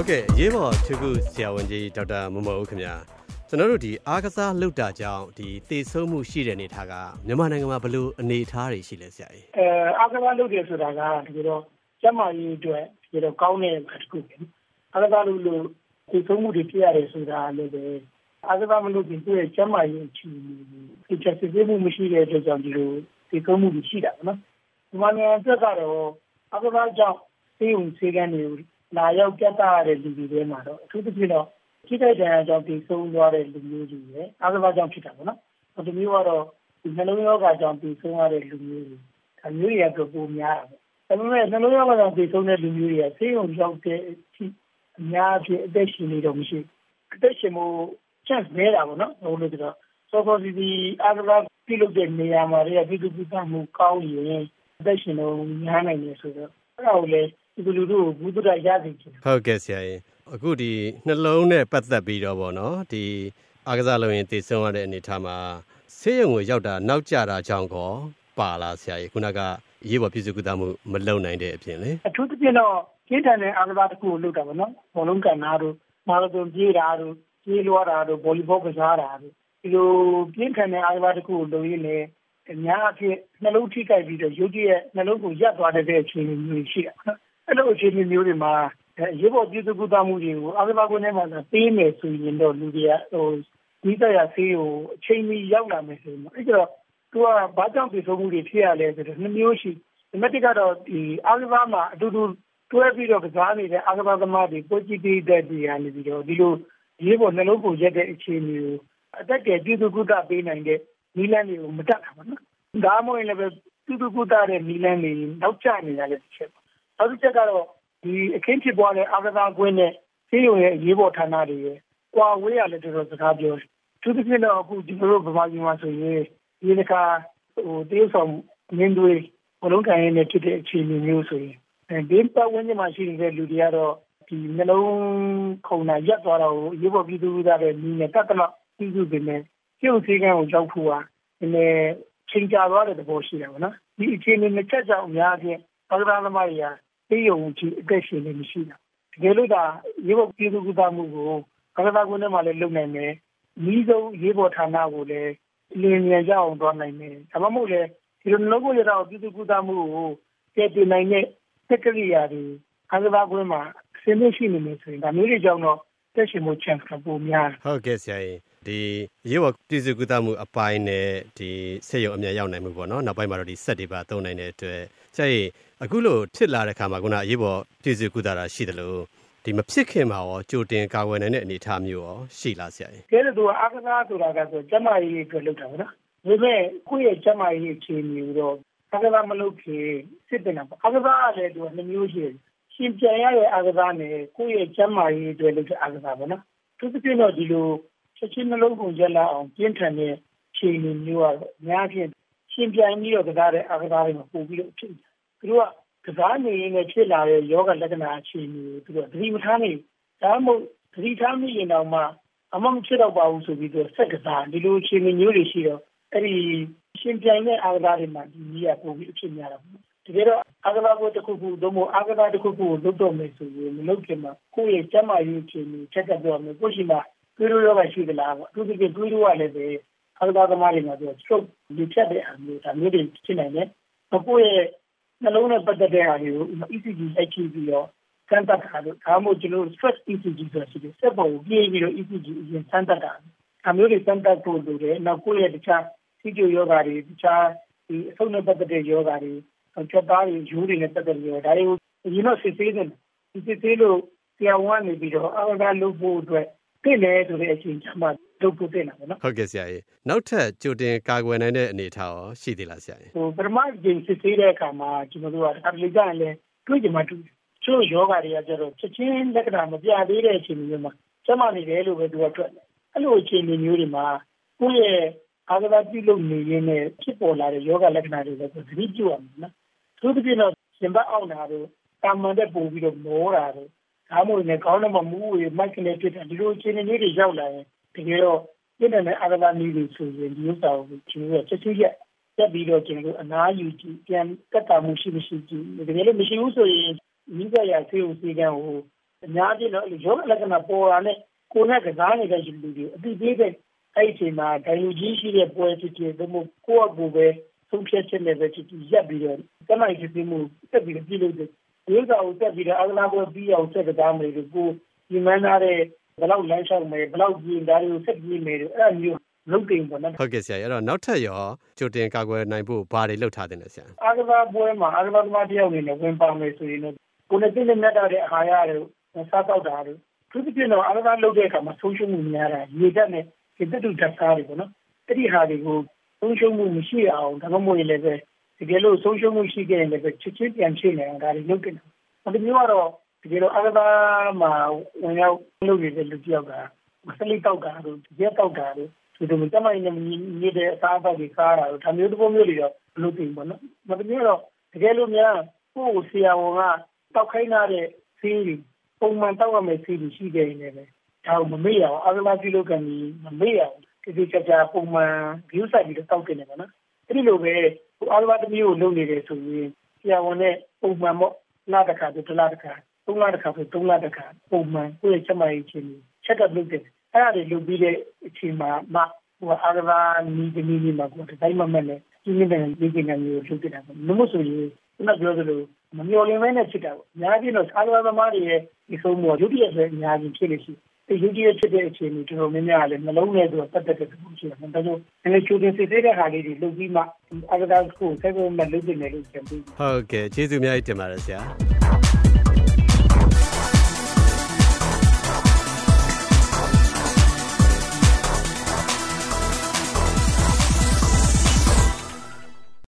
ဟုတ်ကဲ့အရေးပေါ်သူခုဆရာဝန်ကြီးဒေါက်တာမမောဦးခင်ဗျာကျွန်တော်တို့ဒီအားကစားလုပ်တာကြောင့်ဒီသေဆုံးမှုရှိတဲ့အနေထားကမြန်မာနိုင်ငံမှာဘယ်လိုအနေအထားတွေရှိလဲဆရာကြီးအဲအားကစားလုပ်တယ်ဆိုတာကဒီတော့ကျန်းမာရေးအတွက်ဒီတော့ကောင်းတဲ့တစ်ခုပဲအားကစားလုပ်လို့သေဆုံးမှုတွေဖြစ်ရတယ်ဆိုတာလည်းပဲအားကစားမလုပ်ရင်သူ့ရဲ့ကျန်းမာရေးအခြေအနေကိုချက်စစ်မှုမရှိတဲ့အတွက်ကြောင့်ဒီလိုသေဆုံးမှုတွေရှိတာနော်ဒီမှာနေအတွက်ကတော့အားကစားကြောင့်သေုံဆေးကန်းတွေကို လာရောက်ပြသရတဲ့လူတွေထဲမှာတော့အထူးသဖြင့်တော့ထိခိုက်ဒဏ်ရာကြောင့်တည်ဆုံးသွားတဲ့လူမျိုးတွေရဲ့အားကစားကြောင့်ဖြစ်တာပေါ့နော်။ဒီမျိုးကတော့ဒီနှလုံးရောဂါကြောင့်တည်ဆုံးရတဲ့လူမျိုးတွေဒါမျိုးတွေကတော့ပိုများတာပေါ့။ဒါပေမဲ့နှလုံးရောဂါကြောင့်တည်ဆုံးတဲ့လူမျိုးတွေကဆေးရုံရောက်တဲ့အထိအများအပြားအသက်ရှင်နေတော့မရှိအသက်ရှင်မှု chance နေတာပေါ့နော်။ဟိုလိုဆိုတော့စောစောစီစီအားကစားပြုလုပ်တဲ့နေရာမှာတွေကပြည်သူ့ပြည်သားမှုကောင်းရင်အသက်ရှင်လို့များနိုင်တယ်ဆိုတော့အဲ့ဒါကိုလည်း ပြည်သူလူထုကိုဘုဒ္ဓရရစေချင်ဟုတ်ကဲ့ဆရာကြီးအခုဒီနှလုံးနဲ့ပတ်သက်ပြီးတော့ဗောနော်ဒီအားကစားလုပ်ရင်တည်ဆုံးရတဲ့အနေထားမှာဆေးရုံကိုရောက်တာနောက်ကျတာကြောင့်ကောပါလားဆရာကြီးခုနကရေးပေါ်ပြည်စုကုသမှုမလုံနိုင်တဲ့အပြင်လေအထူးသဖြင့်တော့ကျင်းထန်တဲ့အားကစားတစ်ခုကိုလုပ်တာဗောနော်ဘောလုံးကန်နာတို့မာရသွန်ပြေးတာတို့ပြေးလွှားတာတို့ဗော်လီဘောကစားတာတို့ဒီလိုပြင်းထန်တဲ့အားကစားတစ်ခုကိုလုပ်ရင်းနဲ့အများအပြားနှလုံးထိခိုက်ပြီးတော့ရုပ်တရက်နှလုံးကိုရပ်သွားတဲ့အခြေအနေမျိုးရှိတာနော် အဲ့လိုအခြေအနေမျိုးတွေမှာရေပေါ်ပြည်သူ့ကုသမှုတွေကိုအားကစားကွင်းထဲမှာပေးမယ်ဆိုရင်တော့လူတွေကဟိုဒီတရားဆေးကိုအချိန်မီရောက်လာမယ်ဆိုရင်အဲ့တော့သူကဘာကြောင့်ပြည်ဆုံးမှုတွေဖြစ်ရလဲဆိုတော့နှစ်မျိုးရှိဒီမက်ကတော့ဒီအားကစားမှာအတူတူတွဲပြီးတော့ကစားနေတဲ့အားကစားသမားတွေကိုကြည့်ပြီးတဲ့ဒီဟာနေပြီးတော့ဒီလိုရေပေါ်နှလုံးကိုရက်တဲ့အခြေအနေကိုအတက်ကယ်ပြည်သူ့ကုသပေးနိုင်တဲ့နီလန်းတွေကိုမတတ်တာပါနော်ဒါမှမဟုတ်လည်းပဲပြည်သူ့ကုသတဲ့နီလန်းတွေနောက်ကျနေတာလည်းတစ်ချက်ပါ နောက်တစ်ချက်ကတော့ဒီအခင်းဖြစ်ပွားတဲ့အာကစားကွင်းနဲ့ဆေးရုံရဲ့အရေးပေါ်ဌာနတွေရဲ့ကွာဝေးရလည်းတော်တော်စကားပြောတယ်သူတစ်ပြည့်တော့အခုဒီလိုဗမာပြည်မှာဆိုရင်ဒီတစ်ခါဟိုတရုတ်ဆောင်ငင်းတွေဘလုံးကန်ရင်းနဲ့ဖြစ်တဲ့အခြေအနေမျိုးဆိုရင်ဒီပတ်ဝန်းကျင်မှာရှိနေတဲ့လူတွေကတော့ဒီနှလုံးခုန်တာရက်သွားတော့အရေးပေါ်ပြည်သူ့သားတဲ့ညီနဲ့တတ်တလောက်ပြည်သူတွေနဲ့ပြုတ်စည်းကန်းကိုရောက်ဖို့ဟာဒီနေ့ချိန်ကြသွားတဲ့သဘောရှိတယ်ဗောနော်ဒီအခြေအနေနဲ့ချက်ကြောင့်အများကြီးဘာသာသမားတွေက သိယုံကြီးအသက်ရှင်နေမရှိတာတကယ်လို့ဒါရေဘော်ပြည်သူ့ကုသမှုကိုကာကတာကွန်းထဲမှာလည်းလုပ်နိုင်မယ်ဤဆုံးရေဘော်ဌာနကိုလည်းလင်းမြန်ကြအောင်သွားနိုင်မယ်ဒါမှမဟုတ်လေဒီလိုလုံးကိုရတော့ပြည်သူ့ကုသမှုကိုတည်တည်နိုင်တဲ့တက်ကရိယာတွေကာကတာကွန်းမှာဆင်းမရှိနေမယ်ဆိုရင်ဒါမျိုးတွေကြောင့်တော့တက်ရှင်မှု chance ကပိုများဟုတ်ကဲ့ဆရာကြီး ဒီရေဝပြည်စုကုသမှုအပိုင်းနဲ့ဒီဆက်ရုံအမြတ်ရောက်နိုင်မှုပေါ့နော်နောက်ပိုင်းမှာတော့ဒီစက်တွေပါသုံးနိုင်တဲ့အတွက်ဆရာကြီးအခုလိုဖြစ်လာတဲ့ခါမှာခုနအရေးပေါ်ပြည်စုကုသတာရှိတယ်လို့ဒီမဖြစ်ခင်မှာရောကြိုတင်ကာကွယ်နိုင်တဲ့အနေအထားမျိုးရောရှိလားဆရာကြီးကဲလို့သူအာကစားဆိုတာကဆိုကျမကြီးအတွက်လုပ်တာပေါ့နော်ဒါပေမဲ့ကိုယ့်ရဲ့ကျမကြီးအခြေအနေကိုတော့အာကစားမလုပ်ခင်စစ်တင်တာပေါ့အာကစားကလည်းသူကနှမျိုးရှိတယ်ရှင်ပြန်ရတဲ့အာကစားနဲ့ကိုယ့်ရဲ့ကျမကြီးအတွက်လုပ်တဲ့အာကစားပေါ့နော်သူတစ်ပြည့်တော့ဒီလို ချက်ချင်းနှလုံးကိုရက်လာအောင်ပြင်းထန်တဲ့ခြေအနေမျိုးကတော့အများကြီးရှင်ပြန်ပြီးတော့ကစားတဲ့အာကစားတွေမှာပို့ပြီးတော့ဖြစ်တယ်သူတို့ကကစားနေရင်လည်းဖြစ်လာတဲ့ယောဂလက္ခဏာအခြေအနေကိုသူတို့သတိမထားနိုင်ဒါမှမဟုတ်သတိထားမိရင်တော့မှအမှမဖြစ်တော့ပါဘူးဆိုပြီးတော့ဆက်ကစားဒီလိုအခြေအနေမျိုးတွေရှိတော့အဲ့ဒီရှင်ပြိုင်တဲ့အာကစားတွေမှာဒီကြီးကပုံပြီးအဖြစ်များတော့တကယ်တော့အာကစားပွဲတစ်ခုခုသို့မဟုတ်အာကစားတစ်ခုခုကိုလုပ်တော့မယ်ဆိုရင်မလုပ်ခင်မှာကိုယ့်ရဲ့ကျန်းမာရေးအခြေအနေချက်ကပြောမယ်ကိုယ့်ရှိမှာ တွေးလို့ရောရှိသလားပေါ့အထူးသဖြင့်တွေးလို့ရလည်းပဲအာကစားသမားတွေမှာဆို stroke ဒီဖြတ်တဲ့အမျိုးဒါမျိုးတွေဖြစ်နိုင်တယ်ကိုယ့်ရဲ့နှလုံးနဲ့ပတ်သက်တဲ့ဟာတွေကို ECG လိုက်ကြည့်ပြီးတော့စမ်းသပ်တာလို့ဒါမှမဟုတ်ကျွန်တော် stress ECG ဆိုရှိတယ်စက်ပေါ်ကိုပြေးပြီးတော့ ECG အရင်စမ်းသပ်တာဒါမျိုးတွေစမ်းသပ်ဖို့လိုတယ်နောက်ကိုယ့်ရဲ့တခြားစီးကျိုယောဂါတွေတခြားဒီအဆုတ်နဲ့ပတ်သက်တဲ့ယောဂါတွေချက်သားတွေယူတွေနဲ့ပတ်သက်တဲ့ယောဂါဒါတွေကိုအရင်တော့စစ်ဆေးတယ်စစ်ဆေးလို့ဆရာဝန်ကနေပြီးတော့အားကစားလုပ်ဖို့အတွက် သိတယ်ဆိုတဲ့အချိန်ကျမှလုပ်ဖို့တင်တာပေါ့နော်ဟုတ်ကဲ့ဆရာကြီးနောက်ထပ်ကြိုတင်ကာကွယ်နိုင်တဲ့အနေအထားရောရှိသေးလားဆရာကြီးဟိုပထမကြိမ်စစ်ဆေးတဲ့အခါမှာကျွန်တော်တို့ကတခါတလေကြာရင်လည်းတွေးကြမှာတူချို့ယောဂတွေကကျတော့ချက်ချင်းလက္ခဏာမပြသေးတဲ့အချိန်မျိုးမှာကျမနေတယ်လို့ပဲသူကထွက်တယ်အဲ့လိုအခြေအနေမျိုးတွေမှာကိုယ့်ရဲ့အာဂါပြုလုပ်နေရင်းနဲ့ဖြစ်ပေါ်လာတဲ့ယောဂလက္ခဏာတွေလည်းသတိပြုရမယ်နော်သူတို့ပြတော့ရှင်ဘတ်အောင်တာတို့တာမန်တဲ့ပုံပြီးတော့မောတာတို့ ဒါမှမဟုတ်လည်းခေါင်းထဲမှာမူးဝေမိုက်ကနေဖြစ်တယ်ဒီလိုအခြေအနေလေးတွေရောက်လာရင်တကယ်တော့ပြည့်တဲ့အာဂလာနည်းတွေဆိုရင်ဒီဥစ္စာကိုကျွန်တော်ချက်ချင်းရက်တက်ပြီးတော့ကျွန်တော်အနားယူကြည့်ပြန်တက်တာမှုရှိမရှိကြည့်တကယ်လို့မရှိဘူးဆိုရင်မိဘရဆေးဦးဆေးကန်းကိုအများကြီးတော့ရောဂါလက္ခဏာပေါ်လာတဲ့ကိုယ်နဲ့ကစားနေတဲ့လူတွေအတိပေးတဲ့အဲ့ဒီအချိန်မှာဒိုင်လူကြီးရှိတဲ့ပွဲဖြစ်ဖြစ်ဒါမှမဟုတ်ကိုယ့်အကူပဲဆုံးဖြတ်ချက်နဲ့ပဲဖြစ်ဖြစ်ရပ်ပြီးတော့တမိုင်းဖြစ်ပြီးမှုတက်ပြီးပြည်လို့တဲ့ ဒီဥစ္စာကိုတက်ပြီးတော့အကလာပွဲပြီးအောင်စက်ကစားမယ်လို့ကိုဒီမှန်းထားတဲ့ဘလောက်လမ်းလျှောက်မယ်ဘလောက်ကြီးဒါတွေကိုဆက်ပြီးမယ်လို့အဲ့အမျိုးလုပ်တင်ပေါ့နော်ဟုတ်ကဲ့ဆရာအဲ့တော့နောက်ထပ်ရောကြိုတင်ကာကွယ်နိုင်ဖို့ဘာတွေလုပ်ထားတင်လဲဆရာအာကစားပွဲမှာအာကစားသမားတယောက်အနေနဲ့ဝင်ပါမယ်ဆိုရင်တော့ကိုယ်နဲ့သိတဲ့မြတ်တာတဲ့အာဟာရတွေစားတော့တာတွေသူတို့ပြင်တော့အာကစားလုပ်တဲ့အခါမှာဆုံးရှုံးမှုများတာရေတက်နဲ့ဒီတက်တူတက်စားတွေပေါ့နော်အဲ့ဒီဟာတွေကိုဆုံးရှုံးမှုမရှိအောင်ဒါမှမဟုတ်ရင်လည်းပဲ တကယ်လို့ဆုံးရှုံးမှုရှိခဲ့ရင်လည်းပဲချစ်ချင်းပြန်ဖြစ်နေအောင်ဒါတွေလုပ်တင်တယ်ဒီမျိုးကတော့တကယ်တော့အာကစားမှာဝင်ရောက်လုပ်နေတဲ့လူတယောက်ကမစလိတောက်တာတို့ရက်တောက်တာတို့ဒီလိုမျိုးတမိုင်းနဲ့မြည်တဲ့အစားအသောက်တွေစားတာတို့ဒါမျိုးတစ်ပုံမျိုးတွေတော့လုပ်တင်ပေါ့နော်။မတမျိုးတော့တကယ်လို့များကိုယ့်ကိုဆရာဝန်ကတောက်ခိုင်းတဲ့ဆေးတွေပုံမှန်တောက်ရမယ့်ဆေးတွေရှိခဲ့ရင်လည်းဒါကိုမမေ့ရအောင်အာဂလာပြုလုပ်ကန်ပြီးမမေ့ရအောင်ဒီဒီချာချာပုံမှန် view ဆိုင်ပြီးတော့တောက်တင်တယ်ပေါ့နော်။ အဲဒီလိုပဲအာဂလာတစ်မျိုးကိုလုပ်နေတယ်ဆိုရင်ဆရာဝန်နဲ့ပုံမှန်ပေါ့လာတစ်ခါတစ်လတစ်ခါသုံးလတစ်ခါဆိုသုံးလတစ်ခါပုံမှန်ကိုယ့်ရဲ့ချက်မှရေးချင်း check up လုပ်တယ်အဲ့ဒါတွေလုပ်ပြီးတဲ့အချိန်မှာမှဟိုအာရဘာနီးနီးနီးမှာကိုတိုင်းမမဲ့နဲ့ဒီနေ့နဲ့ဒီကိစ္စမျိုးလုပ်နေတာပေါ့မမို့ဆိုရင်ခုနပြောသလိုမမျော်လင့်မဲနဲ့ဖြစ်တာပေါ့အများကြီးတော့အာရဘာသမားတွေရဲ့ဒီဆုံးမောရုပ်ရည်ပဲအများကြီးဖြစ်နေရှိဒီရု ပ်ရည်ဖြစ်တဲ့အချိန်ကြီးတော်တော်များများလည်းနှလုံးထဲတော့တက်တက်တက်ဖြစ်ရှိတယ်။ဒါကြောင့်လည်းချိုးတင်စစ်သေးတဲ့ဟာလေးတွေလုပ်ပြီးမှအာရဘာကိုဆက်ပြီးမှလုပ်နေတယ်လို့ပြောပြီးဟုတ်ကဲ့ကျေးဇူးအများကြီးတင်ပါတယ်ဆရာ